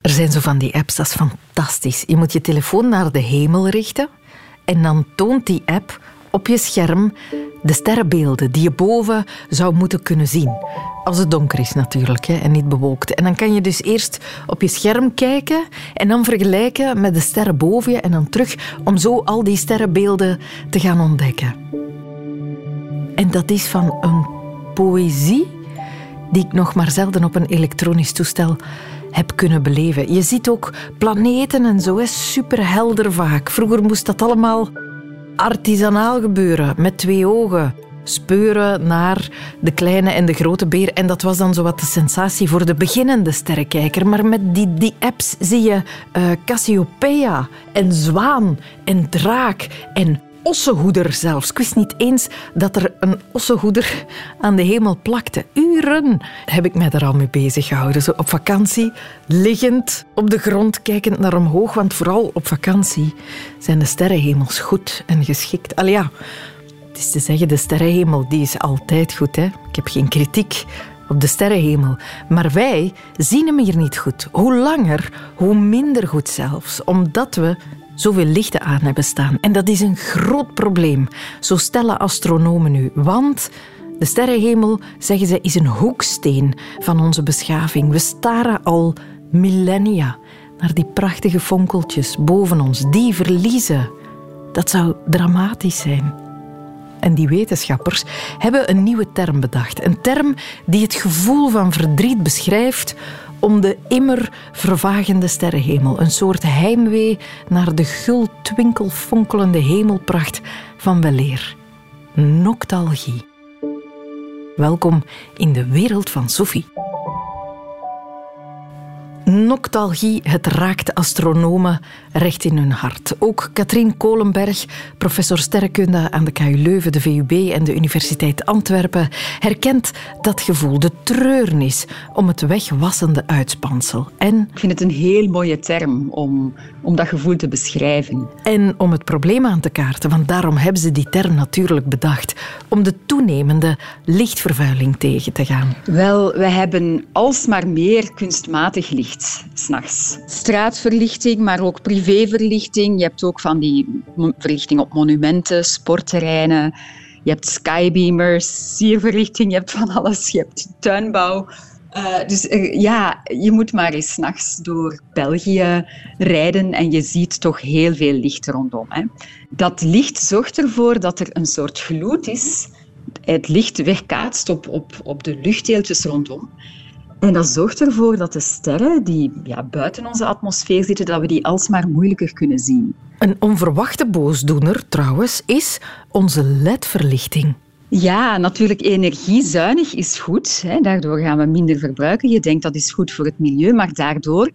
Er zijn zo van die apps, dat is fantastisch. Je moet je telefoon naar de hemel richten en dan toont die app op je scherm de sterrenbeelden die je boven zou moeten kunnen zien. Als het donker is natuurlijk hè, en niet bewolkt. En dan kan je dus eerst op je scherm kijken en dan vergelijken met de sterren boven je en dan terug om zo al die sterrenbeelden te gaan ontdekken. En dat is van een poëzie die ik nog maar zelden op een elektronisch toestel heb kunnen beleven. Je ziet ook planeten en zo, is superhelder vaak. Vroeger moest dat allemaal artisanaal gebeuren, met twee ogen. Speuren naar de kleine en de grote beer. En dat was dan zo wat de sensatie voor de beginnende sterrenkijker. Maar met die, die apps zie je uh, Cassiopeia en zwaan en draak en ossenhoeder zelfs. Ik wist niet eens dat er een ossenhoeder aan de hemel plakte. Uren heb ik mij daar al mee bezig gehouden. Zo op vakantie, liggend op de grond, kijkend naar omhoog. Want vooral op vakantie zijn de sterrenhemels goed en geschikt. Al ja, het is te zeggen, de sterrenhemel die is altijd goed. Hè? Ik heb geen kritiek op de sterrenhemel. Maar wij zien hem hier niet goed. Hoe langer, hoe minder goed zelfs. Omdat we zoveel lichten aan hebben staan. En dat is een groot probleem, zo stellen astronomen nu. Want de sterrenhemel, zeggen ze, is een hoeksteen van onze beschaving. We staren al millennia naar die prachtige fonkeltjes boven ons. Die verliezen. Dat zou dramatisch zijn. En die wetenschappers hebben een nieuwe term bedacht. Een term die het gevoel van verdriet beschrijft om de immer vervagende sterrenhemel. Een soort heimwee naar de gul twinkelfonkelende hemelpracht van weleer. Noctalgie. Welkom in de wereld van Sophie. Noctalgie, het raakt astronomen recht in hun hart. Ook Katrien Kolenberg, professor sterrenkunde aan de KU Leuven, de VUB en de Universiteit Antwerpen, herkent dat gevoel, de treurnis om het wegwassende uitspansel. En, Ik vind het een heel mooie term om, om dat gevoel te beschrijven. En om het probleem aan te kaarten, want daarom hebben ze die term natuurlijk bedacht, om de toenemende lichtvervuiling tegen te gaan. Wel, we hebben alsmaar meer kunstmatig licht s'nachts. Straatverlichting, maar ook privéverlichting. Je hebt ook van die verlichting op monumenten, sportterreinen. Je hebt skybeamers, sierverlichting, je hebt van alles. Je hebt tuinbouw. Uh, dus ja, je moet maar eens nachts door België rijden en je ziet toch heel veel licht rondom. Hè. Dat licht zorgt ervoor dat er een soort gloed is. Het licht wegkaatst op, op, op de luchtdeeltjes rondom. En dat zorgt ervoor dat de sterren die ja, buiten onze atmosfeer zitten, dat we die alsmaar moeilijker kunnen zien. Een onverwachte boosdoener trouwens is onze ledverlichting. Ja, natuurlijk energiezuinig is goed. Hè. Daardoor gaan we minder verbruiken. Je denkt dat is goed voor het milieu, maar daardoor,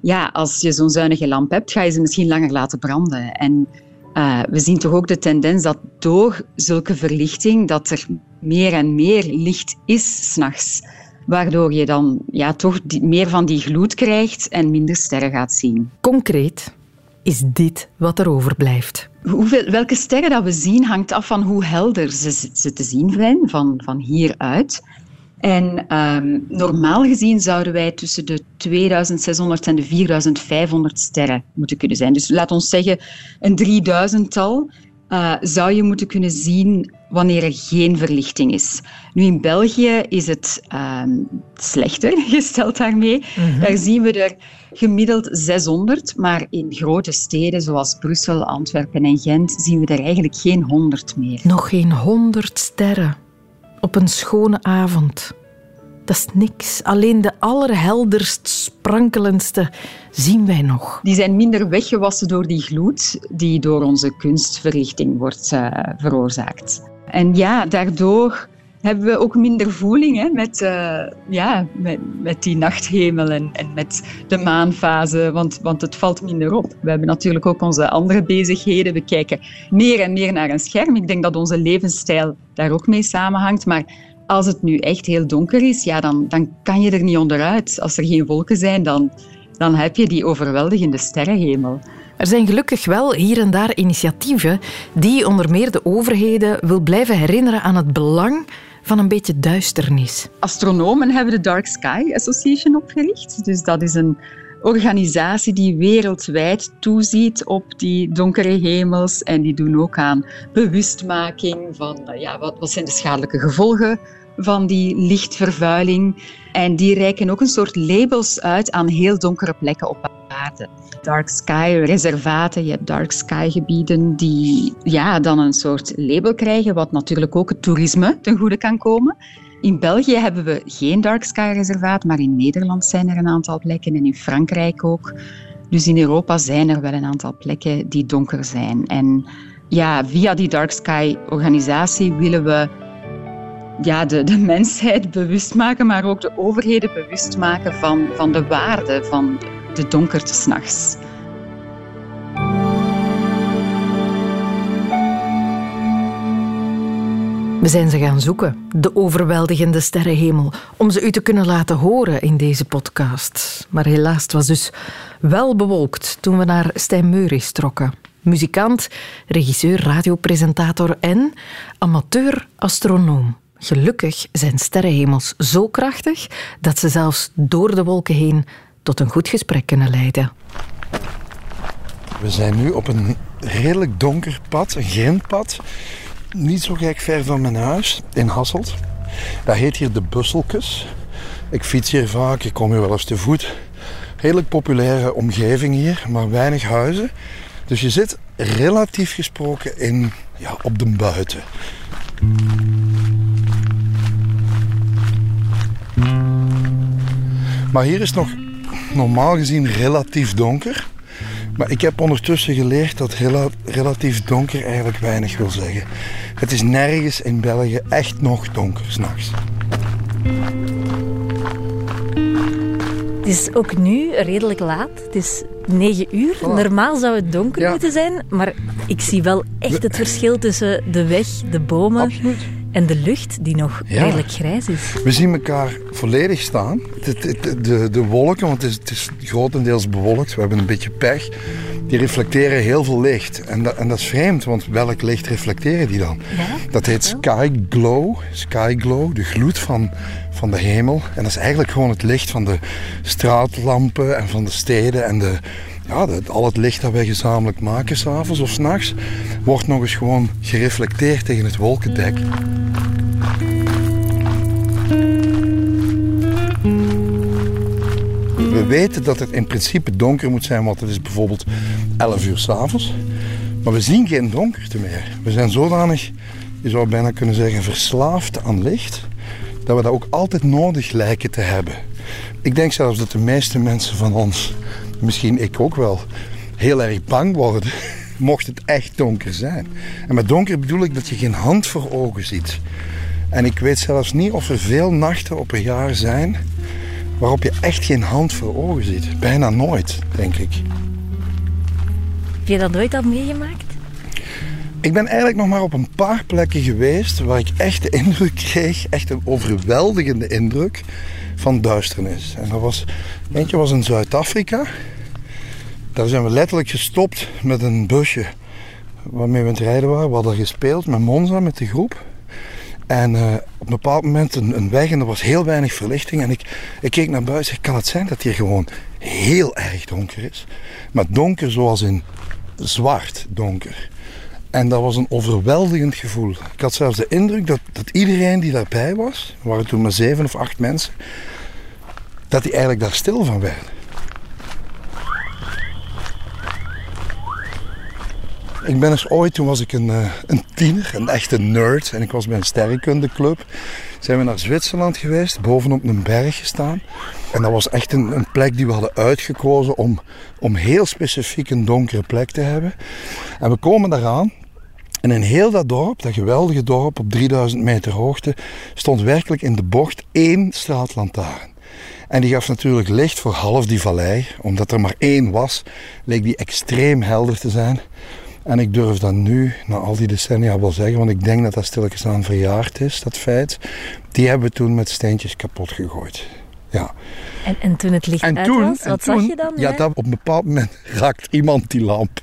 ja, als je zo'n zuinige lamp hebt, ga je ze misschien langer laten branden. En uh, we zien toch ook de tendens dat door zulke verlichting, dat er meer en meer licht is s'nachts waardoor je dan ja, toch meer van die gloed krijgt en minder sterren gaat zien. Concreet is dit wat er overblijft. Hoeveel, welke sterren dat we zien hangt af van hoe helder ze, ze te zien zijn van, van hieruit. En um, normaal gezien zouden wij tussen de 2600 en de 4500 sterren moeten kunnen zijn. Dus laat ons zeggen een 3000-tal uh, zou je moeten kunnen zien wanneer er geen verlichting is. Nu in België is het uh, slechter gesteld daarmee. Mhm. Daar zien we er gemiddeld 600, maar in grote steden zoals Brussel, Antwerpen en Gent zien we er eigenlijk geen 100 meer. Nog geen 100 sterren op een schone avond. Dat is niks. Alleen de allerhelderst sprankelendste zien wij nog. Die zijn minder weggewassen door die gloed die door onze kunstverrichting wordt uh, veroorzaakt. En ja, daardoor hebben we ook minder voeling hè, met, uh, ja, met, met die nachthemel en, en met de maanfase, want, want het valt minder op. We hebben natuurlijk ook onze andere bezigheden. We kijken meer en meer naar een scherm. Ik denk dat onze levensstijl daar ook mee samenhangt. Maar als het nu echt heel donker is, ja, dan, dan kan je er niet onderuit. Als er geen wolken zijn, dan, dan heb je die overweldigende sterrenhemel. Er zijn gelukkig wel hier en daar initiatieven die onder meer de overheden wil blijven herinneren aan het belang van een beetje duisternis. Astronomen hebben de Dark Sky Association opgericht. Dus dat is een, organisatie die wereldwijd toeziet op die donkere hemels. En die doen ook aan bewustmaking van eh, ja, wat, wat zijn de schadelijke gevolgen van die lichtvervuiling. En die reiken ook een soort labels uit aan heel donkere plekken op aarde. Dark sky reservaten, je hebt dark sky gebieden die ja, dan een soort label krijgen, wat natuurlijk ook het toerisme ten goede kan komen. In België hebben we geen dark sky reservaat, maar in Nederland zijn er een aantal plekken en in Frankrijk ook. Dus in Europa zijn er wel een aantal plekken die donker zijn. En ja, via die dark sky organisatie willen we ja, de, mensheid bewust maken, maar ook de overheden bewust maken van, van de waarde van de donkerte s'nachts. We zijn ze gaan zoeken, de overweldigende sterrenhemel, om ze u te kunnen laten horen in deze podcast. Maar helaas, was dus wel bewolkt toen we naar Stijn Meuris trokken. Muzikant, regisseur, radiopresentator en amateur-astronoom. Gelukkig zijn sterrenhemels zo krachtig dat ze zelfs door de wolken heen tot een goed gesprek kunnen leiden. We zijn nu op een redelijk donker pad, een grindpad. Niet zo gek ver van mijn huis, in Hasselt. Dat heet hier de Busselkes. Ik fiets hier vaak, ik kom hier wel eens te voet. Redelijk populaire omgeving hier, maar weinig huizen. Dus je zit relatief gesproken in, ja, op de buiten. Maar hier is nog normaal gezien relatief donker. Maar ik heb ondertussen geleerd dat relatief donker eigenlijk weinig wil zeggen. Het is nergens in België echt nog donker s'nachts. Het is ook nu redelijk laat. Het is 9 uur. Normaal zou het donker moeten zijn, maar ik zie wel echt het verschil tussen de weg, de bomen. Absoluut. En de lucht die nog redelijk grijs is. We zien elkaar volledig staan. De, de, de, de wolken, want het is, het is, grotendeels bewolkt. We hebben een beetje pech. Die reflecteren heel veel licht. En dat, en dat is vreemd, want welk licht reflecteren die dan? Ja, dat heet sky glow. Sky glow, de gloed van, van de hemel. En dat is eigenlijk gewoon het licht van de straatlampen en van de steden en de, ja, al het licht dat wij gezamenlijk maken, s'avonds of s'nachts, wordt nog eens gewoon gereflecteerd tegen het wolkendek. We weten dat het in principe donker moet zijn, want het is bijvoorbeeld 11 uur s'avonds. Maar we zien geen donkerte meer. We zijn zodanig, je zou bijna kunnen zeggen, verslaafd aan licht, dat we dat ook altijd nodig lijken te hebben. Ik denk zelfs dat de meeste mensen van ons misschien ik ook wel, heel erg bang worden mocht het echt donker zijn. En met donker bedoel ik dat je geen hand voor ogen ziet. En ik weet zelfs niet of er veel nachten op een jaar zijn waarop je echt geen hand voor ogen ziet. Bijna nooit, denk ik. Heb je dat nooit al meegemaakt? Ik ben eigenlijk nog maar op een paar plekken geweest waar ik echt de indruk kreeg, echt een overweldigende indruk van duisternis. En dat was, eentje was in Zuid-Afrika. Daar zijn we letterlijk gestopt met een busje waarmee we aan het rijden waren. We hadden gespeeld met Monza, met de groep. En uh, op een bepaald moment een, een, weg en er was heel weinig verlichting. En ik, ik keek naar buiten en zei, kan het zijn dat hier gewoon heel erg donker is? Maar donker zoals in zwart donker. En dat was een overweldigend gevoel. Ik had zelfs de indruk dat, dat iedereen die daarbij was, er waren toen maar zeven of acht mensen, dat die eigenlijk daar stil van werden. Ik ben eens ooit, toen was ik een, uh, een tiener, een echte nerd, en ik was bij een sterrenkundeclub. Zijn we naar Zwitserland geweest, bovenop een berg gestaan. En dat was echt een, een plek die we hadden uitgekozen om, om heel specifiek een donkere plek te hebben. En we komen daaraan en in heel dat dorp, dat geweldige dorp op 3000 meter hoogte, stond werkelijk in de bocht één straatlantaarn. En die gaf natuurlijk licht voor half die vallei. Omdat er maar één was, leek die extreem helder te zijn. En ik durf dat nu, na al die decennia, wel zeggen, want ik denk dat dat stilletjes aan verjaard is, dat feit. Die hebben we toen met steentjes kapot gegooid. Ja. En, en toen het licht uit was, wat zag je dan? Ja, dat op een bepaald moment raakt iemand die lamp.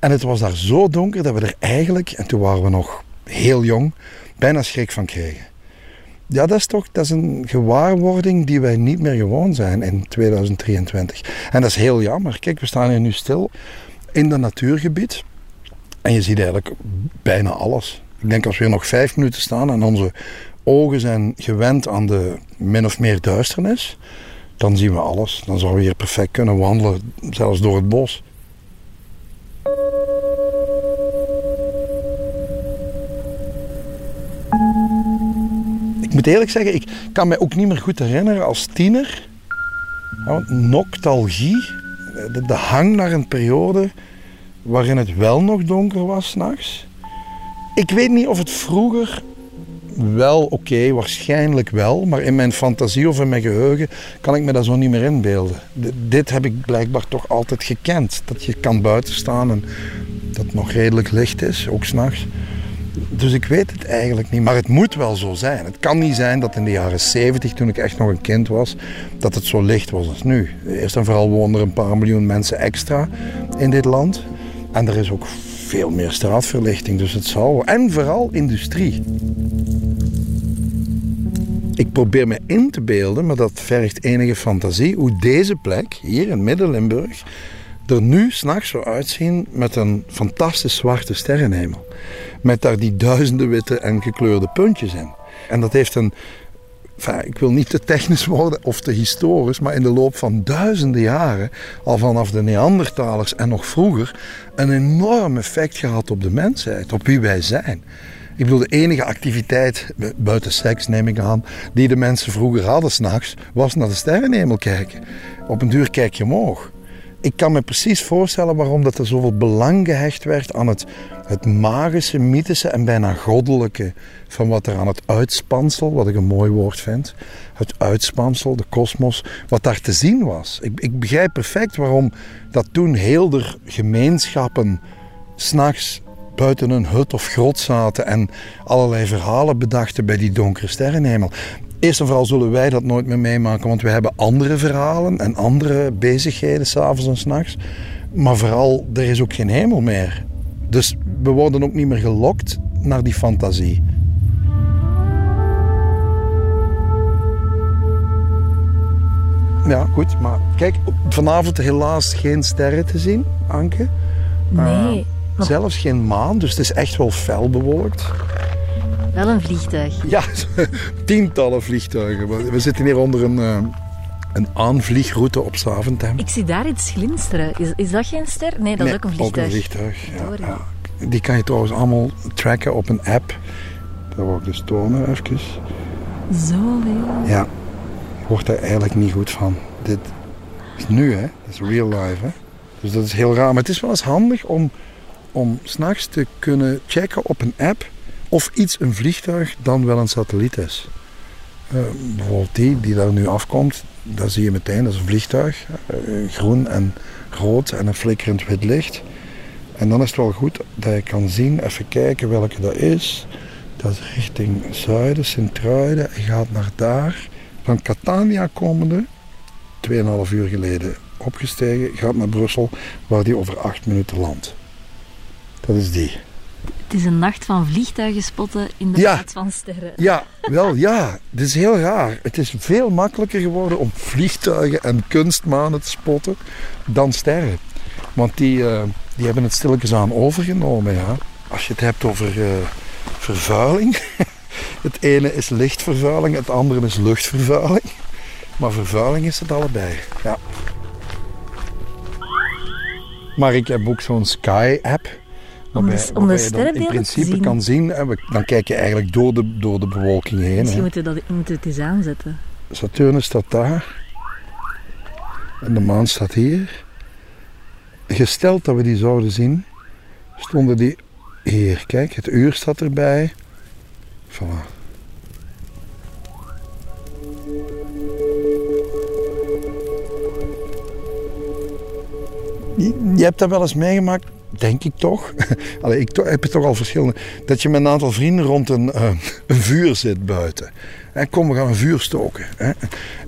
En het was daar zo donker dat we er eigenlijk, en toen waren we nog heel jong, bijna schrik van kregen. ja, dat is toch dat is een gewaarwording die wij niet meer gewoon zijn in 2023. En dat is heel jammer. Kijk, we staan hier nu stil in een natuurgebied. En je ziet eigenlijk bijna alles. Ik denk als we hier nog vijf minuten staan en onze ogen zijn gewend aan de min of meer duisternis, dan zien we alles. Dan zouden we hier perfect kunnen wandelen, zelfs door het bos. Ik moet eerlijk zeggen, ik kan me ook niet meer goed herinneren als tiener. Ja, nostalgie, de, de hang naar een periode waarin het wel nog donker was s'nachts. Ik weet niet of het vroeger wel oké, waarschijnlijk wel, maar in mijn fantasie of in mijn geheugen kan ik me dat zo niet meer inbeelden. dit heb ik blijkbaar toch altijd gekend. Dat je kan buiten staan en dat het nog redelijk licht is, ook s'nachts. Dus ik weet het eigenlijk niet, maar het moet wel zo zijn. Het kan niet zijn dat in de jaren 70, toen ik echt nog een kind was, dat het zo licht was als nu. Eerst en vooral woonden er een paar miljoen mensen extra in dit land. En er is ook veel meer straatverlichting, dus het zal. En vooral industrie. Ik probeer me in te beelden, maar dat vergt enige fantasie, hoe deze plek, hier in Midden-Limburg, er nu s'nachts zou uitzien met een fantastisch zwarte sterrenhemel. Met daar die duizenden witte en gekleurde puntjes in. En dat heeft een, ik wil niet te technisch worden of te historisch, maar in de loop van duizenden jaren, al vanaf de Neandertalers en nog vroeger, een enorm effect gehad op de mensheid, op wie wij zijn. Ik bedoel, de enige activiteit, buiten seks neem ik aan, die de mensen vroeger hadden s'nachts, was naar de sterrenhemel kijken. Op een duur kijk je omhoog ik kan me precies voorstellen waarom dat er zoveel belang gehecht werd aan het, het magische, mythische en bijna goddelijke van wat er aan het uitspansel, wat ik een mooi woord vind, het uitspansel, de kosmos, wat daar te zien was. Ik, ik begrijp perfect waarom dat toen heel de gemeenschappen s'nachts buiten een hut of grot zaten en allerlei verhalen bedachten bij die donkere sterrenhemel. Eerst en vooral zullen wij dat nooit meer meemaken, want we hebben andere verhalen en andere bezigheden s'avonds en s'nachts. Maar vooral, er is ook geen hemel meer. Dus we worden ook niet meer gelokt naar die fantasie. Ja, goed, maar kijk, vanavond helaas geen sterren te zien, Anke. Nee. Uh, zelfs geen maan, dus het is echt wel fel bewolkt. Wel een vliegtuig. Ja, tientallen vliegtuigen. We zitten hier onder een, uh, een aanvliegroute op Zaventem. Ik zie daar iets glinsteren. Is, is dat geen ster? Nee, dat is ook een vliegtuig. ook een vliegtuig, ja, Die kan je trouwens allemaal tracken op een app. Dat wil ik dus tonen even. Zoveel? Ja. Je wordt daar eigenlijk niet goed van. Dit is nu, hè. Dat is real life, hè. Dus dat is heel raar. Maar het is wel eens handig om, om s'nachts te kunnen checken op een app of iets een vliegtuig dan wel een satelliet is. Uh, bijvoorbeeld die die daar nu afkomt, daar zie je meteen, dat is een vliegtuig. Uh, groen en rood en een flikkerend wit licht. En dan is het wel goed dat je kan zien, even kijken welke dat is. Dat is richting zuiden, Sint-Truiden. Gaat naar daar. Van Catania komende, 2,5 uur geleden opgestegen, gaat naar Brussel, waar die over 8 minuten landt. Dat is die. Het is een nacht van vliegtuigen spotten in de plaats van sterren. Ja, wel ja. Het is heel raar. Het is veel makkelijker geworden om vliegtuigen en kunstmanen te spotten dan sterren. Want die, uh, die hebben het stilletjes aan overgenomen. Ja. Als je het hebt over uh, vervuiling. het ene is lichtvervuiling, het andere is luchtvervuiling. Maar vervuiling is het allebei. Ja. Maar ik heb ook zo'n Sky-app. Om de, om de sterrenbeelden in principe kan zien. dan kijk je eigenlijk door de, door de bewolking heen. Misschien moeten we dat moeten we het eens aanzetten. Saturnus staat daar. En de maan staat hier. Gesteld dat we die zouden zien, stonden die hier. Kijk, het uur staat erbij. Voilà. Je hebt dat wel eens meegemaakt denk ik toch. Ik heb het toch al verschillende. Dat je met een aantal vrienden rond een, uh, een vuur zit buiten. En kom, we gaan een vuur stoken.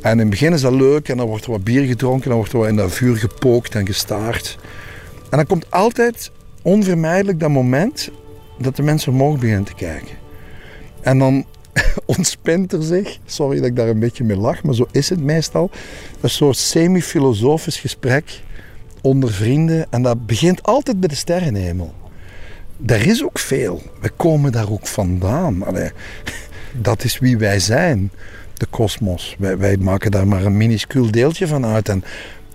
En in het begin is dat leuk en dan wordt er wat bier gedronken. Dan wordt er wat in dat vuur gepookt en gestaard. En dan komt altijd onvermijdelijk dat moment dat de mensen omhoog beginnen te kijken. En dan ontspint er zich, sorry dat ik daar een beetje mee lach, maar zo is het meestal, een soort semi-filosofisch gesprek onder vrienden. En dat begint altijd bij de sterrenhemel. Daar is ook veel. We komen daar ook vandaan. Dat is wie wij zijn, de kosmos. Wij, wij, maken daar maar een minuscuul deeltje van uit. En,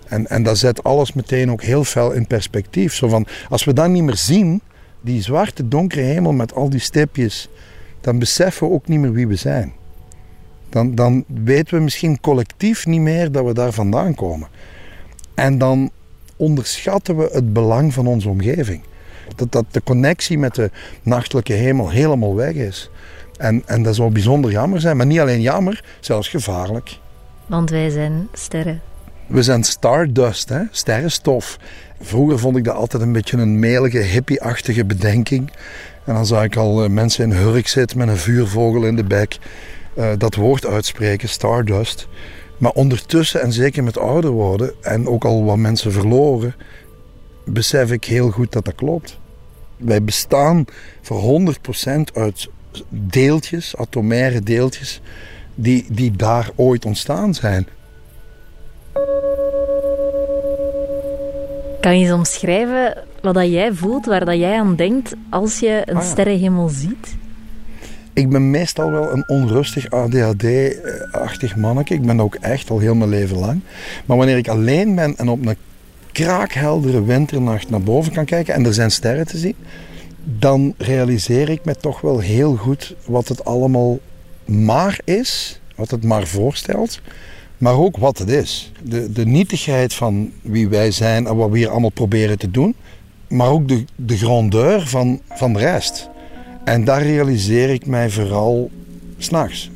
en, en dat zet alles meteen ook heel fel in perspectief. Zo van, als we dat niet meer zien, die zwarte donkere hemel met al die stipjes, dan beseffen we ook niet meer wie we zijn. Dan, dan weten we misschien collectief niet meer dat we daar vandaan komen. En dan onderschatten we het belang van onze omgeving. Dat, dat de connectie met de nachtelijke hemel helemaal weg is. En, en dat zou bijzonder jammer zijn, maar niet alleen jammer, zelfs gevaarlijk. Want wij zijn sterren. We zijn stardust, hè? sterrenstof. Vroeger vond ik dat altijd een beetje een melige, hippie-achtige bedenking. En dan zag ik al eh, mensen in hurk zitten met een vuurvogel in de bek. Uh, dat woord uitspreken, stardust. Maar ondertussen, en zeker met ouder worden, en ook al wat mensen verloren, besef ik heel goed dat dat klopt. Wij bestaan voor 100% uit deeltjes, atomaire deeltjes, die, die daar ooit ontstaan zijn. Kan je eens omschrijven wat dat jij voelt, waar dat jij aan denkt als je een ah, ja. sterrenhemel ziet? Ik ben meestal wel een onrustig ADHD-achtig manneke. Ik ben ook echt al heel mijn leven lang. Maar wanneer ik alleen ben en op een kraakheldere winternacht naar boven kan kijken en er zijn sterren te zien, dan realiseer ik me toch wel heel goed wat het allemaal maar is, wat het maar voorstelt, maar ook wat het is. De, de nietigheid van wie wij zijn en wat we hier allemaal proberen te doen, maar ook de, de grandeur van, van de rest. En daar realiseer ik mij vooral s'nachts.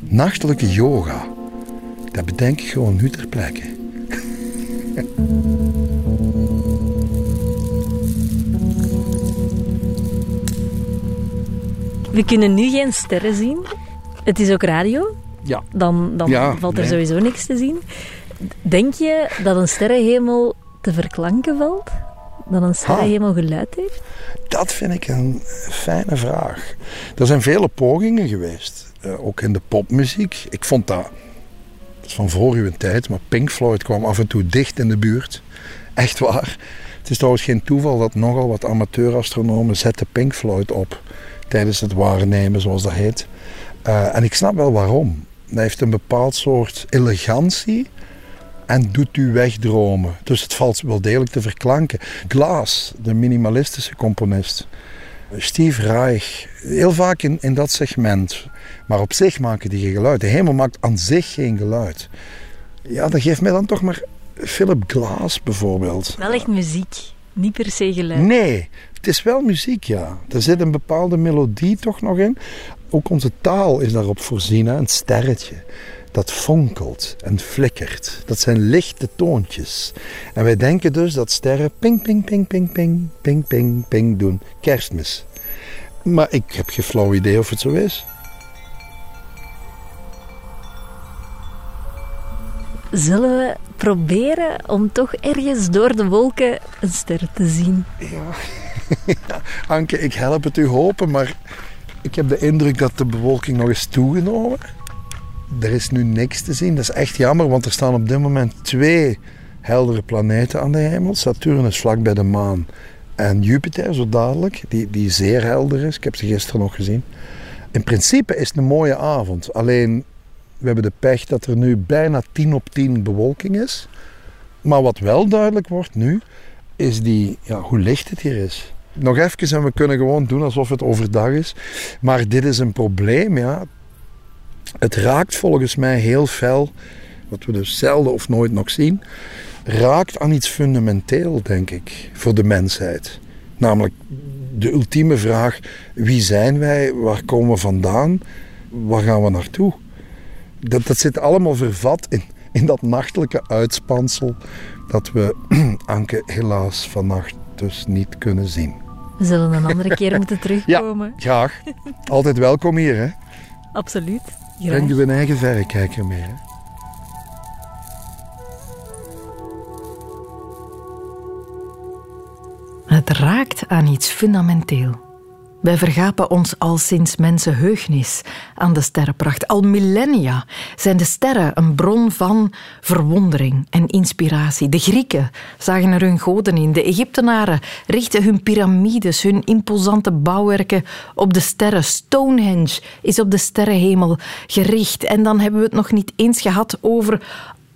Nachtelijke yoga, dat bedenk ik gewoon nu ter plekke. We kunnen nu geen sterren zien. Het is ook radio. Ja. Dan, dan valt er sowieso niks te zien. Denk je dat een sterrenhemel te verklanken valt? Dat een sterrenhemel geluid heeft? Dat vind ik een fijne vraag. Er zijn vele pogingen geweest. Uh, ook in de popmuziek. Ik vond dat, dat is van voor uw tijd, maar Pink Floyd kwam af en toe dicht in de buurt. Echt waar. Het is trouwens geen toeval dat nogal wat amateurastronomen zetten Pink Floyd op tijdens het waarnemen, zoals dat heet. Uh, en ik snap wel waarom. Hij heeft een bepaald soort elegantie en doet u wegdromen. Dus het valt wel degelijk te verklanken. Glass, de minimalistische componist. Steve Reich, heel vaak in, in dat segment. Maar op zich maken die geen geluid. De hemel maakt aan zich geen geluid. Ja, dat geeft mij dan toch maar Philip Glass bijvoorbeeld. Wel echt muziek, niet per se geluid. Nee, het is wel muziek, ja. Er zit een bepaalde melodie toch nog in. Ook onze taal is daarop voorzien, een sterretje dat fonkelt en flikkert. Dat zijn lichte toontjes. En wij denken dus dat sterren ping, ping, ping, ping, ping, ping, ping, ping doen. Kerstmis. Maar ik heb geen flauw idee of het zo is. Zullen we proberen om toch ergens door de wolken een ster te zien? Ja. Anke, ik help het u hopen, maar ik heb de indruk dat de bewolking nog eens toegenomen. Er is nu niks te zien. Dat is echt jammer, want er staan op dit moment twee heldere planeten aan de hemel. Saturnus vlak bij de maan en Jupiter zo dadelijk, die, die zeer helder is. Ik heb ze gisteren nog gezien. In principe is het een mooie avond. Alleen, we hebben de pech dat er nu bijna 10 op 10 bewolking is. Maar wat wel duidelijk wordt nu, is die, ja, hoe licht het hier is. Nog even en we kunnen gewoon doen alsof het overdag is. Maar dit is een probleem, ja. Het raakt volgens mij heel fel, wat we dus zelden of nooit nog zien, raakt aan iets fundamenteel, denk ik, voor de mensheid. Namelijk de ultieme vraag: wie zijn wij? Waar komen we vandaan? Waar gaan we naartoe? Dat, dat zit allemaal vervat in, in dat nachtelijke uitspansel dat we, Anke, helaas vannacht dus niet kunnen zien. We zullen een andere keer moeten terugkomen. Ja, graag. Altijd welkom hier, hè? Absoluut. Breng je een eigen verrekijker mee. Hè? Het raakt aan iets fundamenteel. Wij vergapen ons al sinds mensenheugnis aan de sterrenpracht. Al millennia zijn de sterren een bron van verwondering en inspiratie. De Grieken zagen er hun goden in. De Egyptenaren richtten hun piramides, hun imposante bouwwerken op de sterren. Stonehenge is op de sterrenhemel gericht. En dan hebben we het nog niet eens gehad over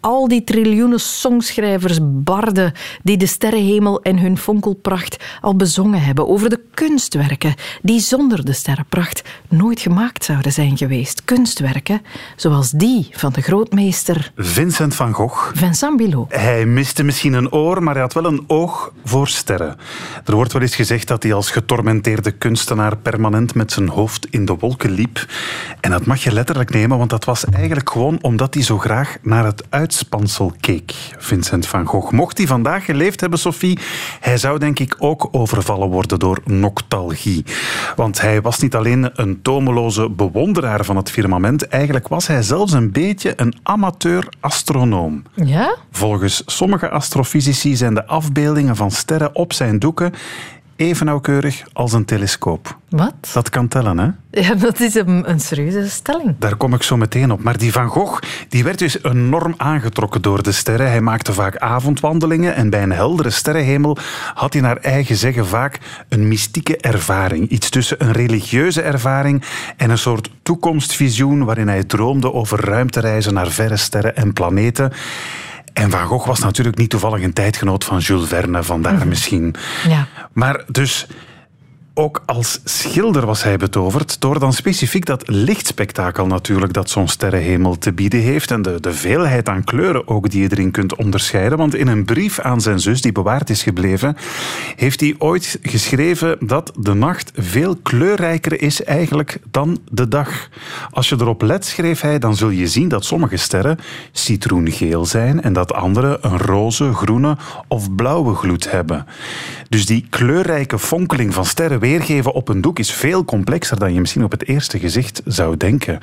al die triljoenen songschrijvers, barden, die de sterrenhemel en hun fonkelpracht al bezongen hebben, over de kunstwerken die zonder de sterrenpracht nooit gemaakt zouden zijn geweest. Kunstwerken zoals die van de grootmeester Vincent van Gogh. Vincent Bilot. Hij miste misschien een oor, maar hij had wel een oog voor sterren. Er wordt wel eens gezegd dat hij als getormenteerde kunstenaar permanent met zijn hoofd in de wolken liep. En dat mag je letterlijk nemen, want dat was eigenlijk gewoon omdat hij zo graag naar het uit uitspansel keek, Vincent van Gogh. Mocht hij vandaag geleefd hebben, Sophie, hij zou denk ik ook overvallen worden door noctalgie. Want hij was niet alleen een tomeloze bewonderaar van het firmament, eigenlijk was hij zelfs een beetje een amateur-astronoom. Ja? Volgens sommige astrofysici zijn de afbeeldingen van sterren op zijn doeken even nauwkeurig als een telescoop. Wat? Dat kan tellen, hè? Ja, dat is een, een serieuze stelling. Daar kom ik zo meteen op. Maar die Van Gogh die werd dus enorm aangetrokken door de sterren. Hij maakte vaak avondwandelingen en bij een heldere sterrenhemel had hij naar eigen zeggen vaak een mystieke ervaring. Iets tussen een religieuze ervaring en een soort toekomstvisioen waarin hij droomde over ruimtereizen naar verre sterren en planeten. En Van Gogh was natuurlijk niet toevallig een tijdgenoot van Jules Verne, vandaar mhm. misschien. Ja. Maar dus ook als schilder was hij betoverd door dan specifiek dat lichtspektakel natuurlijk dat zo'n sterrenhemel te bieden heeft en de, de veelheid aan kleuren ook die je erin kunt onderscheiden. Want in een brief aan zijn zus die bewaard is gebleven, heeft hij ooit geschreven dat de nacht veel kleurrijker is eigenlijk dan de dag. Als je erop let, schreef hij, dan zul je zien dat sommige sterren citroengeel zijn en dat andere een roze, groene of blauwe gloed hebben. Dus die kleurrijke fonkeling van sterren weergeven op een doek is veel complexer dan je misschien op het eerste gezicht zou denken.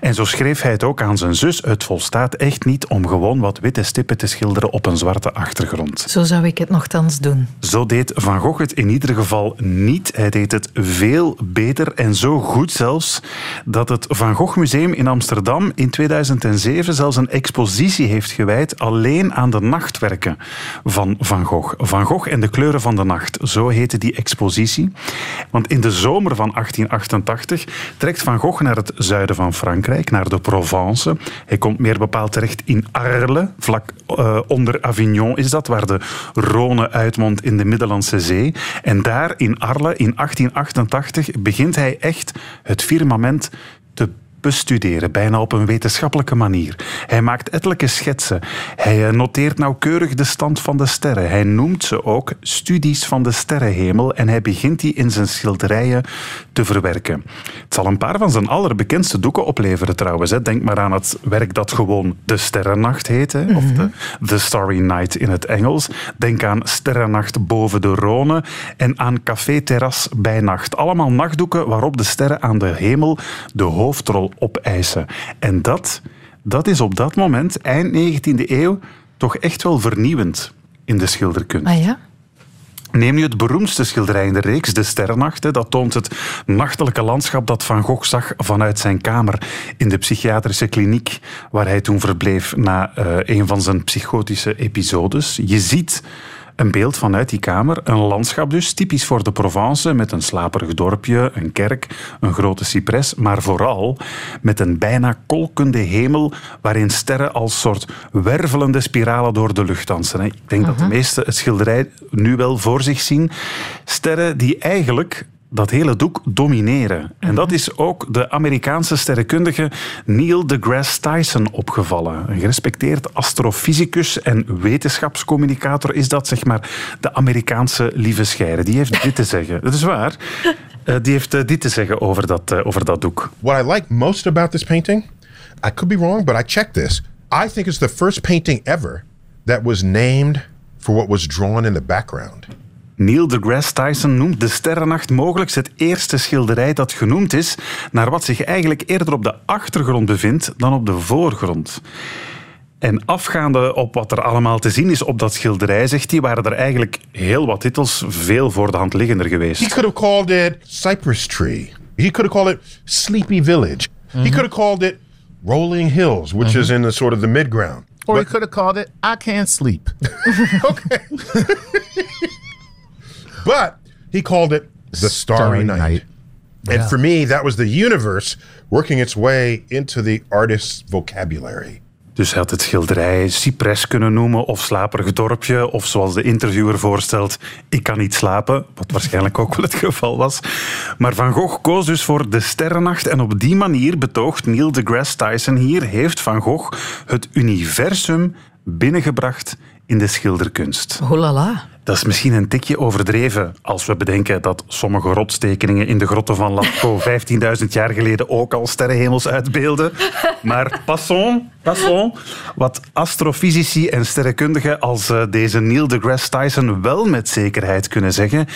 En zo schreef hij het ook aan zijn zus. Het volstaat echt niet om gewoon wat witte stippen te schilderen op een zwarte achtergrond. Zo zou ik het nogthans doen. Zo deed Van Gogh het in ieder geval niet. Hij deed het veel beter en zo goed zelfs dat het Van Gogh Museum in Amsterdam in 2007 zelfs een expositie heeft gewijd alleen aan de nachtwerken van Van Gogh. Van Gogh en de kleuren van de nacht, zo heette die expositie. Want in de zomer van 1888 trekt Van Gogh naar het zuiden van Frankrijk, naar de Provence. Hij komt meer bepaald terecht in Arles, vlak uh, onder Avignon is dat, waar de Rhône uitmondt in de Middellandse Zee. En daar in Arles in 1888 begint hij echt het firmament te bestuderen, bijna op een wetenschappelijke manier. Hij maakt ettelijke schetsen. Hij eh, noteert nauwkeurig de stand van de sterren. Hij noemt ze ook studies van de sterrenhemel en hij begint die in zijn schilderijen te verwerken. Het zal een paar van zijn allerbekendste doeken opleveren trouwens. Denk maar aan het werk dat gewoon De Sterrennacht heet, of de The Starry Night in het Engels. Denk aan Sterrennacht boven de Rhône en aan Café Terras bij Nacht. Allemaal nachtdoeken waarop de sterren aan de hemel de hoofdrol opeisen. En dat, dat is op dat moment, eind 19e eeuw, toch echt wel vernieuwend in de schilderkunst. Ah ja? Neem nu het beroemdste schilderij in de reeks, De Sterrennacht. Dat toont het nachtelijke landschap dat Van Gogh zag vanuit zijn kamer in de psychiatrische kliniek waar hij toen verbleef na uh, een van zijn psychotische episodes. Je ziet een beeld vanuit die kamer. Een landschap dus, typisch voor de Provence, met een slaperig dorpje, een kerk, een grote cipres, maar vooral met een bijna kolkende hemel waarin sterren als soort wervelende spiralen door de lucht dansen. Ik denk dat de meesten het schilderij nu wel voor zich zien. Sterren die eigenlijk dat hele doek domineren. En dat is ook de Amerikaanse sterrenkundige Neil deGrasse Tyson opgevallen. Een gerespecteerd astrofysicus en wetenschapscommunicator is dat, zeg maar, de Amerikaanse lieve scheire. Die heeft dit te zeggen. Dat is waar. Uh, die heeft uh, dit te zeggen over dat, uh, over dat doek. What I like most about this painting, I could be wrong, but I checked this. I think it's the first painting ever that was named for what was drawn in the background. Neil deGrasse Tyson noemt de Sterrennacht mogelijk het eerste schilderij dat genoemd is naar wat zich eigenlijk eerder op de achtergrond bevindt dan op de voorgrond. En afgaande op wat er allemaal te zien is op dat schilderij, zegt hij, waren er eigenlijk heel wat titels veel voor de hand liggender geweest. He could have called it Cypress Tree. He could have called it Sleepy Village. He could have called it Rolling Hills, which is in the sort of the mid ground. Or he could have called it I Can't Sleep. Okay. but he called it The Starry, Starry Night. Night. And for me, that was the universe working its way into the artist's vocabulary. Dus hij had het schilderij Cypress kunnen noemen of Slaperig dorpje. Of zoals de interviewer voorstelt, ik kan niet slapen. Wat waarschijnlijk ook wel het geval was. Maar Van Gogh koos dus voor de sterrennacht. En op die manier betoogt Neil deGrasse Tyson hier... heeft Van Gogh het universum binnengebracht in de schilderkunst. Oh la la. Dat is misschien een tikje overdreven als we bedenken dat sommige rotstekeningen in de grotten van Lascaux 15.000 jaar geleden ook al sterrenhemels uitbeelden. Maar passons, passons. Wat astrofysici en sterrenkundigen als eh, deze Neil deGrasse Tyson wel met zekerheid kunnen zeggen,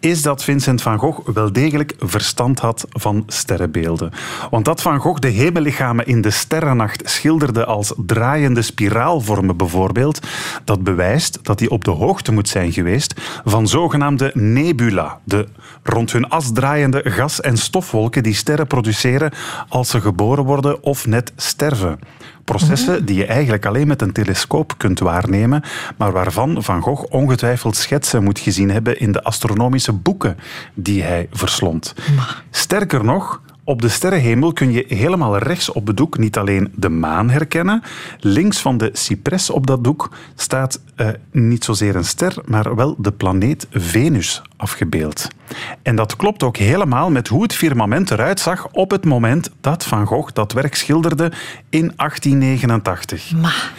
is dat Vincent van Gogh wel degelijk verstand had van sterrenbeelden. Want dat Van Gogh de hemellichamen in de sterrennacht schilderde als draaiende spiraalvormen bijvoorbeeld, dat bewijst dat hij op de hoogte moet zijn geweest van zogenaamde nebula, de rond hun as draaiende gas- en stofwolken die sterren produceren als ze geboren worden of net sterven. Processen die je eigenlijk alleen met een telescoop kunt waarnemen, maar waarvan Van Gogh ongetwijfeld schetsen moet gezien hebben in de astronomische boeken die hij verslond. Sterker nog, op de sterrenhemel kun je helemaal rechts op het doek niet alleen de maan herkennen. Links van de cipres op dat doek staat eh, niet zozeer een ster, maar wel de planeet Venus afgebeeld. En dat klopt ook helemaal met hoe het firmament eruit zag op het moment dat Van Gogh dat werk schilderde in 1889.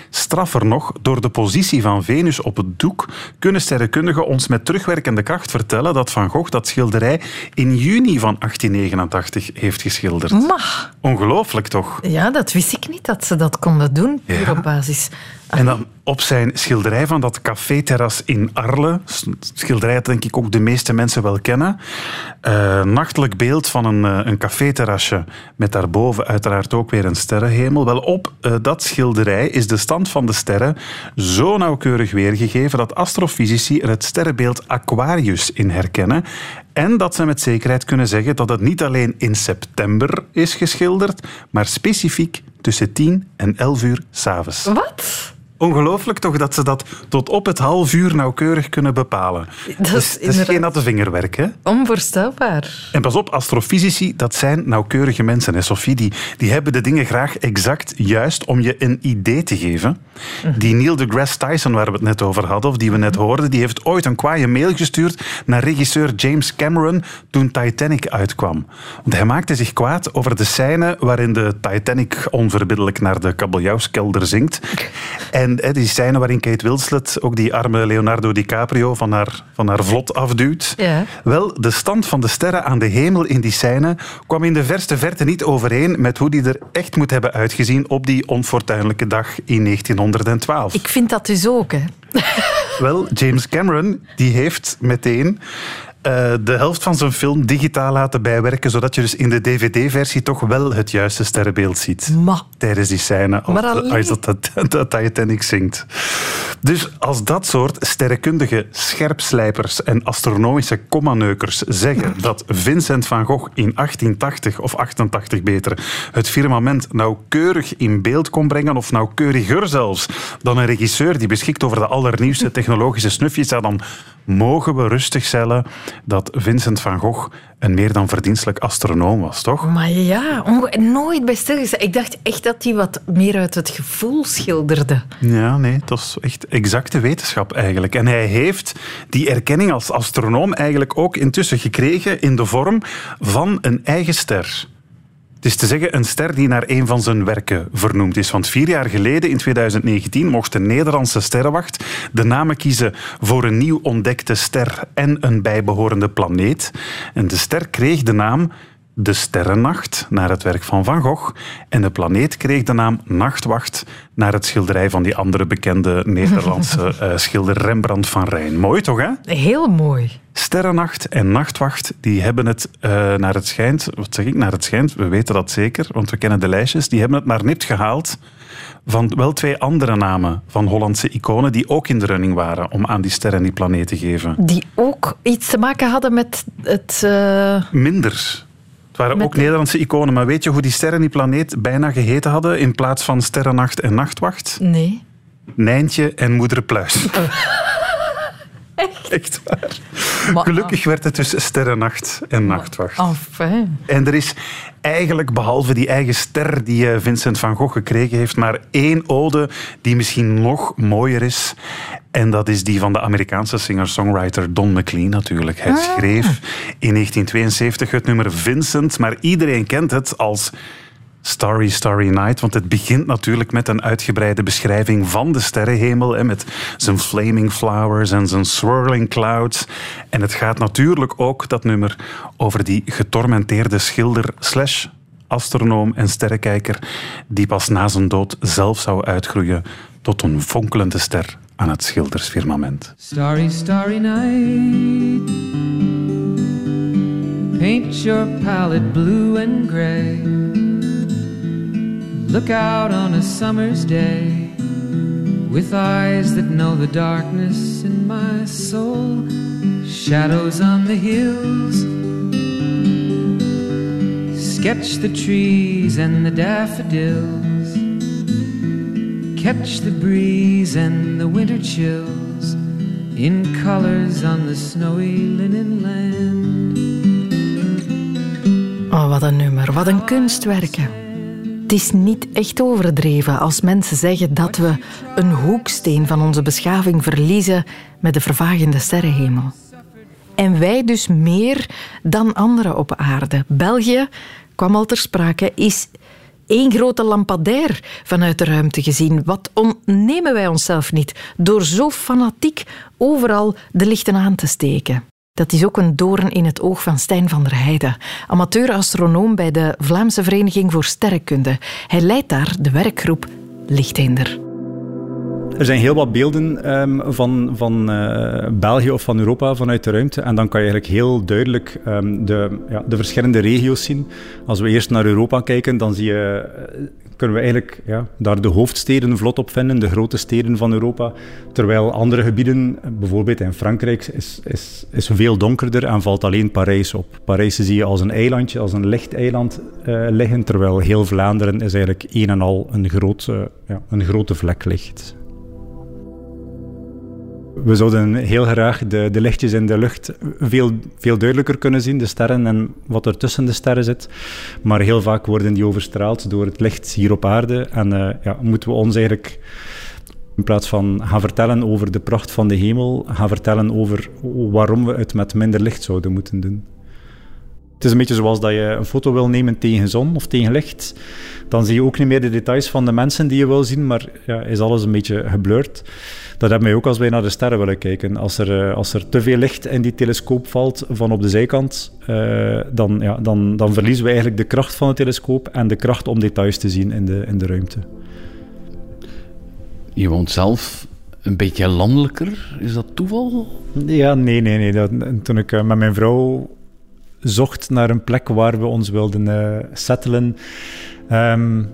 Straffer nog, door de positie van Venus op het doek kunnen sterrenkundigen ons met terugwerkende kracht vertellen dat Van Gogh dat schilderij in juni van 1889 heeft geschilderd. Ma. Ongelooflijk toch? Ja, dat wist ik niet dat ze dat konden doen, puur Ja. op basis. En dan op zijn schilderij van dat café-terras in Arles, schilderij dat denk ik ook de meeste mensen wel kennen, eh, nachtelijk beeld van een, eh, een café-terrasje met daarboven uiteraard ook weer een sterrenhemel. Wel, op eh, dat schilderij is de stand van de sterren zo nauwkeurig weergegeven dat astrofysici er het sterrenbeeld Aquarius in herkennen en dat ze met zekerheid kunnen zeggen dat het niet alleen in september is geschilderd, maar specifiek tussen 10 en 11 uur s'avonds. Wat? Ongelooflijk toch dat ze dat tot op het half uur nauwkeurig kunnen bepalen. Dat is Dus is geen natte vingerwerk, hè? Onvoorstelbaar. En pas op, astrofysici, dat zijn nauwkeurige mensen. Hè, Sophie, die, die hebben de dingen graag exact juist om je een idee te geven. Die Neil deGrasse Tyson, waar we het net over hadden, of die we net hoorden, die heeft ooit een kwaaie mail gestuurd naar regisseur James Cameron toen Titanic uitkwam. Want hij maakte zich kwaad over de scène waarin de Titanic onverbiddelijk naar de kabeljauwskelder zinkt. En hè, die scène waarin Kate Winslet ook die arme Leonardo DiCaprio van haar, van haar vlot afduwt. Ja. Wel, de stand van de sterren aan de hemel in die scène kwam in de verste verte niet overeen met hoe die er echt moet hebben uitgezien op die onfortuinlijke dag in 1912. Ik vind dat dus ook, hè. Wel, James Cameron die heeft meteen eh, de helft van zijn film digitaal laten bijwerken, zodat je dus in de dvd-versie toch wel het juiste sterrenbeeld ziet. Ma. Tijdens die scène, als, Maar alleen- als dat, dat, dat Titanic zingt. Dus als dat soort sterrenkundige scherpslijpers en astronomische kommaneukers zeggen dat Vincent van Gogh in 1880 of 88 beter het firmament nauwkeurig in beeld kon brengen, of nauwkeuriger zelfs, dan een regisseur die beschikt over de allernieuwste technologische snufjes, dan mogen we rustig stellen dat Vincent van Gogh een meer dan verdienstelijk astronoom was, toch? Maar ja, nooit bij stilgestaan. Ik dacht echt dat hij wat meer uit het gevoel schilderde. Ja, nee, dat is echt exacte wetenschap eigenlijk. En hij heeft die erkenning als astronoom eigenlijk ook intussen gekregen in de vorm van een eigen ster. Het is te zeggen een ster die naar een van zijn werken vernoemd is. Want vier jaar geleden, in 2019, mocht de Nederlandse sterrenwacht de namen kiezen voor een nieuw ontdekte ster en een bijbehorende planeet. En de ster kreeg de naam de sterrennacht naar het werk van Van Gogh en de planeet kreeg de naam Nachtwacht naar het schilderij van die andere bekende Nederlandse uh, schilder Rembrandt van Rijn. Mooi toch, hè? Heel mooi. Sterrennacht en Nachtwacht, die hebben het uh, naar het schijnt, wat zeg ik, naar het schijnt, we weten dat zeker, want we kennen de lijstjes, die hebben het maar nipt gehaald van wel twee andere namen van Hollandse iconen die ook in de running waren om aan die sterren en die planeet te geven. Die ook iets te maken hadden met het... Uh... Minder. Het waren ook Nederlandse iconen, maar weet je hoe die sterren en die planeet bijna geheten hadden in plaats van Sterrennacht en Nachtwacht? Nee. Nijntje en Moeder Pluis. Echt? Echt waar. Gelukkig werd het dus Sterrennacht en Nachtwacht. Enfin. En er is eigenlijk, behalve die eigen ster die eh, Vincent van Gogh gekregen heeft, maar één ode die misschien nog mooier is. En dat is die van de Amerikaanse singer-songwriter Don McLean natuurlijk. Hij ah. schreef in 1972 het nummer Vincent, maar iedereen kent het als Starry Starry Night, want het begint natuurlijk met een uitgebreide beschrijving van de sterrenhemel, hè, met zijn flaming flowers en zijn swirling clouds. En het gaat natuurlijk ook, dat nummer, over die getormenteerde schilder slash astronoom en sterrenkijker die pas na zijn dood zelf zou uitgroeien tot een fonkelende ster aan het schildersfirmament. Starry, starry night Paint your palette blue and gray Look out on a summer's day with eyes that know the darkness in my soul. Shadows on the hills. Sketch the trees and the daffodils. Catch the breeze and the winter chills in colors on the snowy linen land. Oh, wat een nummer, wat een kunstwerken. Is niet echt overdreven als mensen zeggen dat we een hoeksteen van onze beschaving verliezen met de vervagende sterrenhemel. En wij dus meer dan anderen op aarde. België, kwam al ter sprake, is één grote lampadair vanuit de ruimte gezien. Wat ontnemen wij onszelf niet door zo fanatiek overal de lichten aan te steken? Dat is ook een doorn in het oog van Stijn van der Heijden, amateur-astronoom bij de Vlaamse Vereniging voor Sterrenkunde. Hij leidt daar de werkgroep Lichthinder. Er zijn heel wat beelden um, van, van uh, België of van Europa vanuit de ruimte. En dan kan je eigenlijk heel duidelijk um, de, ja, de verschillende regio's zien. Als we eerst naar Europa kijken, dan zie je kunnen we eigenlijk ja, daar de hoofdsteden vlot op vinden, de grote steden van Europa. Terwijl andere gebieden, bijvoorbeeld in Frankrijk, is, is, is veel donkerder en valt alleen Parijs op. Parijs zie je als een eilandje, als een licht eiland uh, liggen, terwijl heel Vlaanderen is eigenlijk een en al een, groot, uh, ja, een grote vlek ligt. We zouden heel graag de, de lichtjes in de lucht veel, veel duidelijker kunnen zien, de sterren en wat er tussen de sterren zit. Maar heel vaak worden die overstraald door het licht hier op aarde. En uh, ja, moeten we ons eigenlijk in plaats van gaan vertellen over de pracht van de hemel, gaan vertellen over waarom we het met minder licht zouden moeten doen. Het is een beetje zoals dat je een foto wil nemen tegen zon of tegen licht. Dan zie je ook niet meer de details van de mensen die je wil zien, maar ja, is alles een beetje geblurred. Dat hebben wij ook als wij naar de sterren willen kijken. Als er, eh, als er te veel licht in die telescoop valt van op de zijkant, uh, dan, ja, dan, dan verliezen we eigenlijk de kracht van de telescoop en de kracht om details te zien in de, in de ruimte. Je woont zelf een beetje landelijker. Is dat toeval? Ja, nee, nee, nee. Dat, toen ik uh, met mijn vrouw zocht naar een plek waar we ons wilden uh, settelen, um,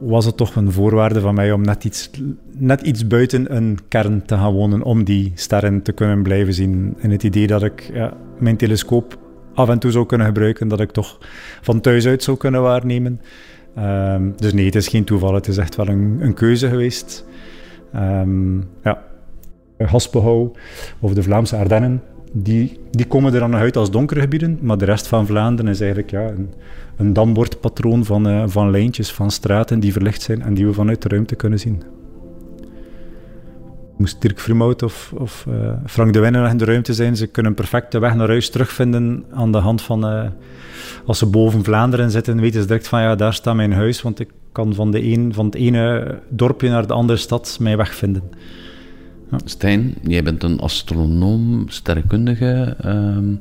was het toch een voorwaarde van mij om net iets, net iets buiten een kern te gaan wonen, om die sterren te kunnen blijven zien. En het idee dat ik ja, mijn telescoop af en toe zou kunnen gebruiken, dat ik toch van thuis uit zou kunnen waarnemen. Um, dus nee, het is geen toeval, het is echt wel een, een keuze geweest. Um, ja, of de Vlaamse Ardennen, die, die komen er dan nog uit als donkere gebieden, maar de rest van Vlaanderen is eigenlijk ja, een, een dambordpatroon van, uh, van lijntjes, van straten die verlicht zijn en die we vanuit de ruimte kunnen zien. Moest Dirk Vermout of, of uh, Frank de Winner in de ruimte zijn, ze kunnen perfect de weg naar huis terugvinden aan de hand van... Uh, als ze boven Vlaanderen zitten, weten ze direct van ja, daar staat mijn huis, want ik kan van, de een, van het ene dorpje naar de andere stad mijn weg vinden. Ja. Stijn, jij bent een astronoom, sterrenkundige. Um,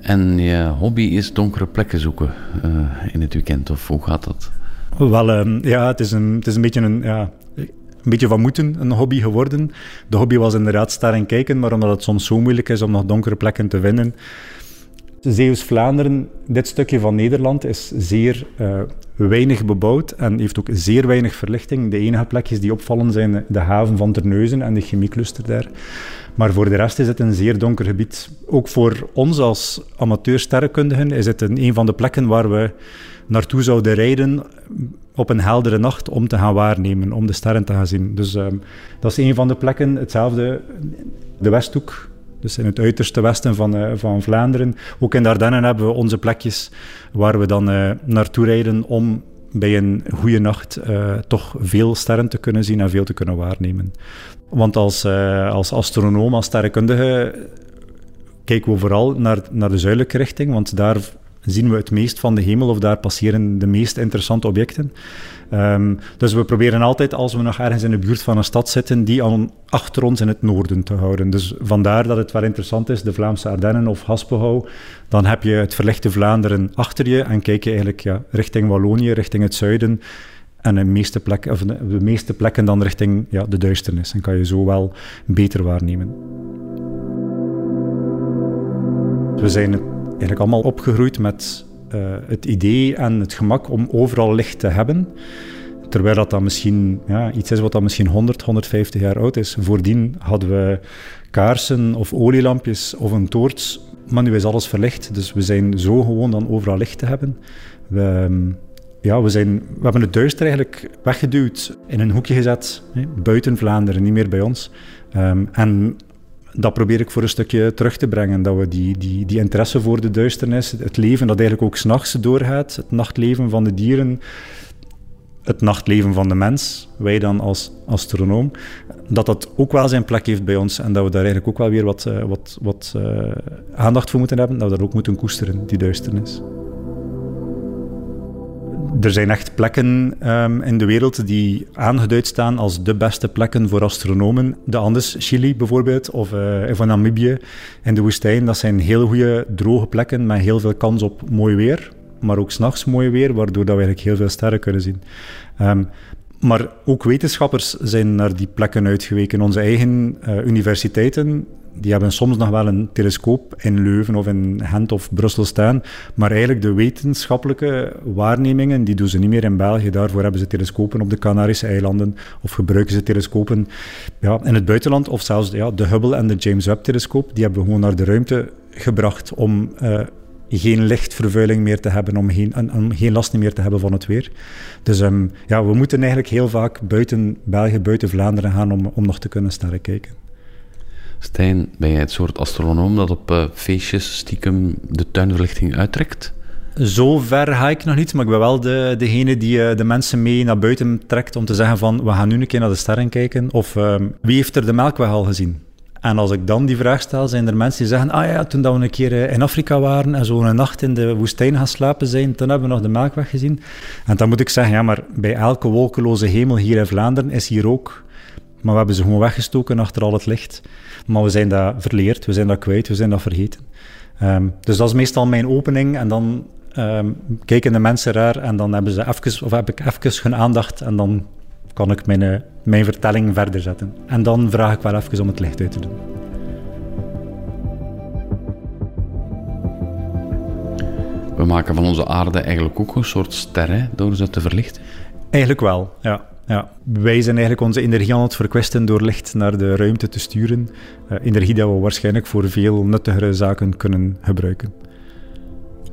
En je hobby is donkere plekken zoeken uh, in het weekend, of hoe gaat dat? Wel, um, ja, het is een, het is een beetje een... Ja, een beetje van moeten een hobby geworden. De hobby was inderdaad en kijken, maar omdat het soms zo moeilijk is om nog donkere plekken te vinden. Zeeuws-Vlaanderen, dit stukje van Nederland, is zeer uh, weinig bebouwd en heeft ook zeer weinig verlichting. De enige plekjes die opvallen zijn de haven van Terneuzen en de chemiecluster daar. Maar voor de rest is het een zeer donker gebied. Ook voor ons als amateur-sterrenkundigen is het een, een van de plekken waar we naartoe zouden rijden op een heldere nacht om te gaan waarnemen, om de sterren te gaan zien. Dus um, dat is een van de plekken. Hetzelfde, de Westhoek, dus in het uiterste westen van, uh, van Vlaanderen. Ook in de Ardennen hebben we onze plekjes waar we dan uh, naartoe rijden om bij een goede nacht uh, toch veel sterren te kunnen zien en veel te kunnen waarnemen. Want als, als astronoom, als sterrenkundige, kijken we vooral naar, naar de zuidelijke richting, want daar zien we het meest van de hemel of daar passeren de meest interessante objecten. Um, dus we proberen altijd, als we nog ergens in de buurt van een stad zitten, die aan, achter ons in het noorden te houden. Dus vandaar dat het wel interessant is, de Vlaamse Ardennen of Haspelhouw. Dan heb je het verlichte Vlaanderen achter je en kijk je eigenlijk ja, richting Wallonië, richting het zuiden. En de meeste, plekken, of de, meeste plekken dan richting ja, de duisternis. En kan je zo wel beter waarnemen. We zijn eigenlijk allemaal opgegroeid met uh, het idee en het gemak om overal licht te hebben. Terwijl dat dan misschien ja, iets is wat dan misschien 100, 150 jaar oud is. Voordien hadden we kaarsen of olielampjes of een toorts. Maar nu is alles verlicht, dus we zijn zo gewoon dan overal licht te hebben. We, ehm, ja, we, zijn, we hebben het duister eigenlijk weggeduwd, in een hoekje gezet, hè, buiten Vlaanderen, niet meer bij ons. Um, en dat probeer ik voor een stukje terug te brengen. Dat we die, die, die interesse voor de duisternis, het leven dat eigenlijk ook s'nachts doorgaat, het nachtleven van de dieren, het nachtleven van de mens, wij dan als astronoom, dat dat ook wel zijn plek heeft bij ons en dat we daar eigenlijk ook wel weer wat, uh, wat, wat uh, aandacht voor moeten hebben, dat we dat ook moeten koesteren, die duisternis er zijn echt plekken um, in de wereld die aangeduid staan als de beste plekken voor astronomen. De Andes, Chili bijvoorbeeld, of, uh, of Namibië in de woestijn. Dat zijn heel goede droge plekken met heel veel kans op mooi weer. Maar ook s'nachts mooi weer, waardoor dat we eigenlijk heel veel sterren kunnen zien. Um, maar ook wetenschappers zijn naar die plekken uitgeweken. Onze eigen uh, universiteiten die hebben soms nog wel een telescoop in Leuven of in Gent of Brussel staan. Maar eigenlijk de wetenschappelijke waarnemingen, die doen ze niet meer in België. Daarvoor hebben ze telescopen op de Canarische eilanden of gebruiken ze telescopen ja, in het buitenland. Of zelfs ja, de Hubble en de James Webb-telescoop, die hebben we gewoon naar de ruimte gebracht om... Uh, geen lichtvervuiling meer te hebben, om geen, om geen last meer te hebben van het weer. Dus um, ja, we moeten eigenlijk heel vaak buiten België, buiten Vlaanderen gaan om, om nog te kunnen sterren kijken. Stijn, ben jij het soort astronoom dat op uh, feestjes stiekem de tuinverlichting uittrekt? Zo ver ga ik nog niet, maar ik ben wel de, degene die uh, de mensen mee naar buiten trekt om te zeggen van we gaan nu een keer naar de sterren kijken. Of uh, wie heeft er de Melkweg al gezien? En als ik dan die vraag stel, zijn er mensen die zeggen ah ja, toen dat we een keer eh, in Afrika waren en zo een nacht in de woestijn gaan slapen zijn, toen hebben we nog de Melkweg gezien. En dan moet ik zeggen, ja, maar bij elke wolkeloze hemel hier in Vlaanderen is hier ook maar we hebben ze gewoon weggestoken achter al het licht. Maar we zijn dat verleerd, we zijn dat kwijt, we zijn dat vergeten. Um, dus dat is meestal mijn opening. En dan um, kijken de mensen raar en dan hebben ze even, of heb ik even hun aandacht en dan kan ik mijn, uh, mijn vertelling verder zetten. En dan vraag ik wel even om het licht uit te doen. We maken van onze aarde eigenlijk ook een soort ster door ze te verlichten? Eigenlijk wel, ja. Ja, wij zijn eigenlijk onze energie aan het verkwesten door licht naar de ruimte te sturen. Uh, energie die we waarschijnlijk voor veel nuttigere zaken kunnen gebruiken.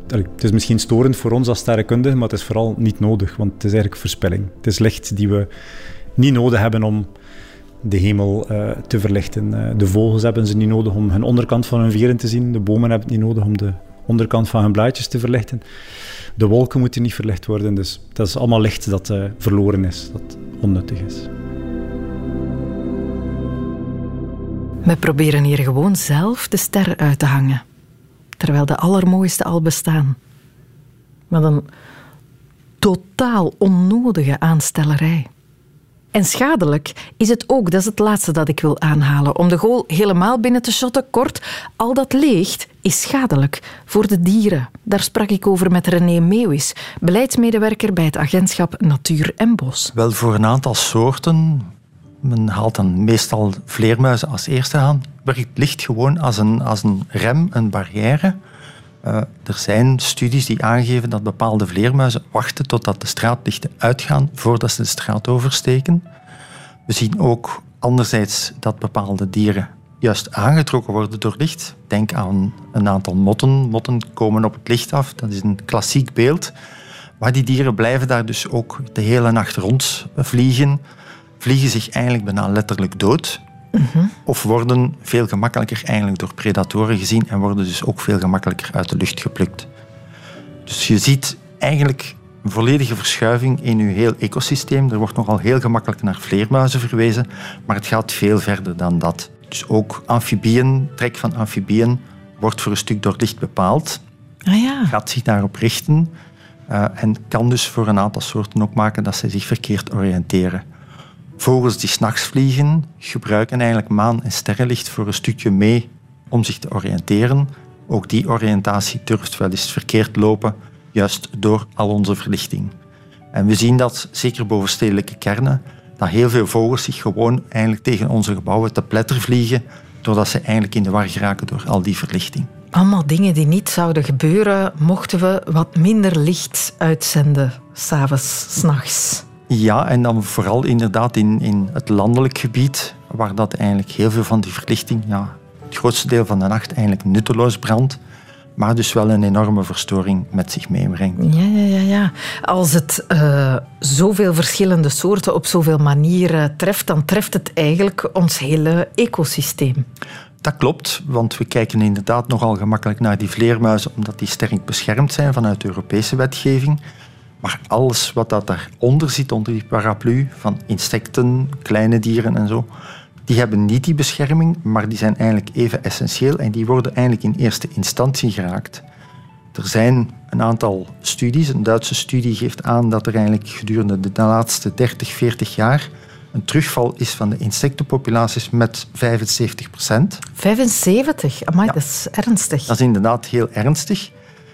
Het is misschien storend voor ons als sterrenkundigen, maar het is vooral niet nodig, want het is eigenlijk verspilling. Het is licht die we niet nodig hebben om de hemel uh, te verlichten. Uh, de vogels hebben ze niet nodig om hun onderkant van hun veren te zien. De bomen hebben het niet nodig om de onderkant van hun blaadjes te verlichten. De wolken moeten niet verlicht worden, dus dat is allemaal licht dat uh, verloren is, dat onnuttig is. We proberen hier gewoon zelf de ster uit te hangen, terwijl de allermooiste al bestaan. Met een totaal onnodige aanstellerij. En schadelijk is het ook, dat is het laatste dat ik wil aanhalen. Om de goal helemaal binnen te shotten, kort, al dat leegt is schadelijk voor de dieren. Daar sprak ik over met René Meeuwis, beleidsmedewerker bij het agentschap Natuur en Bos. Wel, voor een aantal soorten, men haalt dan meestal vleermuizen als eerste aan, werkt licht gewoon als een, als een rem, een barrière. Uh, er zijn studies die aangeven dat bepaalde vleermuizen wachten totdat de straatlichten uitgaan voordat ze de straat oversteken. We zien ook anderzijds dat bepaalde dieren juist aangetrokken worden door licht. Denk aan een aantal motten. Motten komen op het licht af. Dat is een klassiek beeld. Maar die dieren blijven daar dus ook de hele nacht rond vliegen. Vliegen zich eigenlijk bijna letterlijk dood. Mhm. Of worden veel gemakkelijker eigenlijk door predatoren gezien en worden dus ook veel gemakkelijker uit de lucht geplukt. Dus je ziet eigenlijk een volledige verschuiving in je heel ecosysteem. Er wordt nogal heel gemakkelijk naar vleermuizen verwezen, maar het gaat veel verder dan dat. Dus ook amfibieën, trek van amfibieën, wordt voor een stuk door licht bepaald. Ah ja. Gaat zich daarop richten uh, en kan dus voor een aantal soorten ook maken dat ze zich verkeerd oriënteren. Vogels die s'nachts vliegen, gebruiken eigenlijk maan- en sterrenlicht voor een stukje mee om zich te oriënteren. Ook die oriëntatie durft wel eens verkeerd lopen, juist door al onze verlichting. En we zien dat, zeker boven stedelijke kernen, dat heel veel vogels zich gewoon eigenlijk tegen onze gebouwen te pletter vliegen, doordat ze eigenlijk in de war geraken door al die verlichting. Allemaal dingen die niet zouden gebeuren mochten we wat minder licht uitzenden, s'avonds, s'nachts. Ja, en dan vooral inderdaad in, in het landelijk gebied, waar dat eigenlijk heel veel van die verlichting, ja, het grootste deel van de nacht eigenlijk nutteloos brandt maar dus wel een enorme verstoring met zich meebrengt. Ja, ja, ja. ja. Als het uh, zoveel verschillende soorten op zoveel manieren treft, dan treft het eigenlijk ons hele ecosysteem. Dat klopt, want we kijken inderdaad nogal gemakkelijk naar die vleermuizen, omdat die sterk beschermd zijn vanuit de Europese wetgeving. Maar alles wat dat daaronder zit, onder die paraplu, van insecten, kleine dieren en zo, die hebben niet die bescherming, maar die zijn eigenlijk even essentieel en die worden eigenlijk in eerste instantie geraakt. Er zijn een aantal studies. Een Duitse studie geeft aan dat er eigenlijk gedurende de laatste 30, 40 jaar een terugval is van de insectenpopulaties met 75 procent. 75? Amai, dat is ernstig. Dat is inderdaad heel ernstig.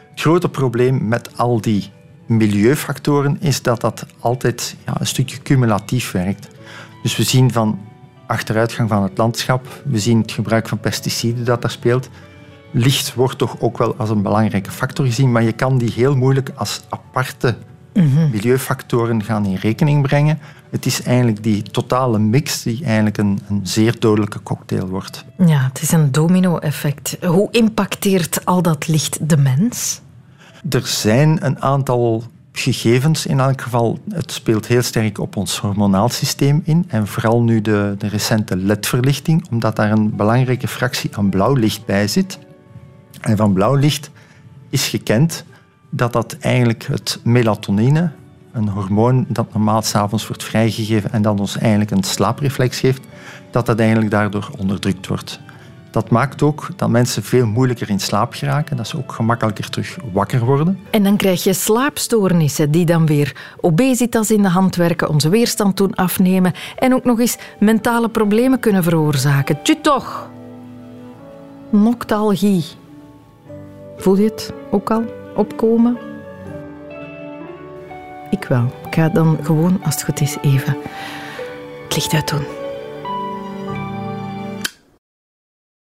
Het grote probleem met al die milieufactoren is dat dat altijd ja, een stukje cumulatief werkt. Dus we zien van achteruitgang van het landschap. We zien het gebruik van pesticiden dat daar speelt. Licht wordt toch ook wel als een belangrijke factor gezien, maar je kan die heel moeilijk als aparte mhm. milieufactoren gaan in rekening brengen. Het is eigenlijk die totale mix die eigenlijk een, een zeer dodelijke cocktail wordt. Ja, het is een domino-effect. Hoe impacteert al dat licht de mens? Er zijn een aantal gegevens in elk geval. Het speelt heel sterk op ons hormonaal systeem in. En vooral nu de, de recente LED-verlichting, omdat daar een belangrijke fractie aan blauw licht bij zit. En van blauw licht is gekend dat dat eigenlijk het melatonine, een hormoon dat normaal s'avonds wordt vrijgegeven en dat ons eigenlijk een slaapreflex geeft, dat dat eigenlijk daardoor onderdrukt wordt. Dat maakt ook dat mensen veel moeilijker in slaap geraken, dat ze ook gemakkelijker terug wakker worden. En dan krijg je slaapstoornissen die dan weer obesitas in de hand werken, onze weerstand doen afnemen en ook nog eens mentale problemen kunnen veroorzaken. Tju toch! Noctalgie. Voel je het ook al opkomen? Ik wel. Ik ga dan gewoon, als het goed is, even het licht uitdoen.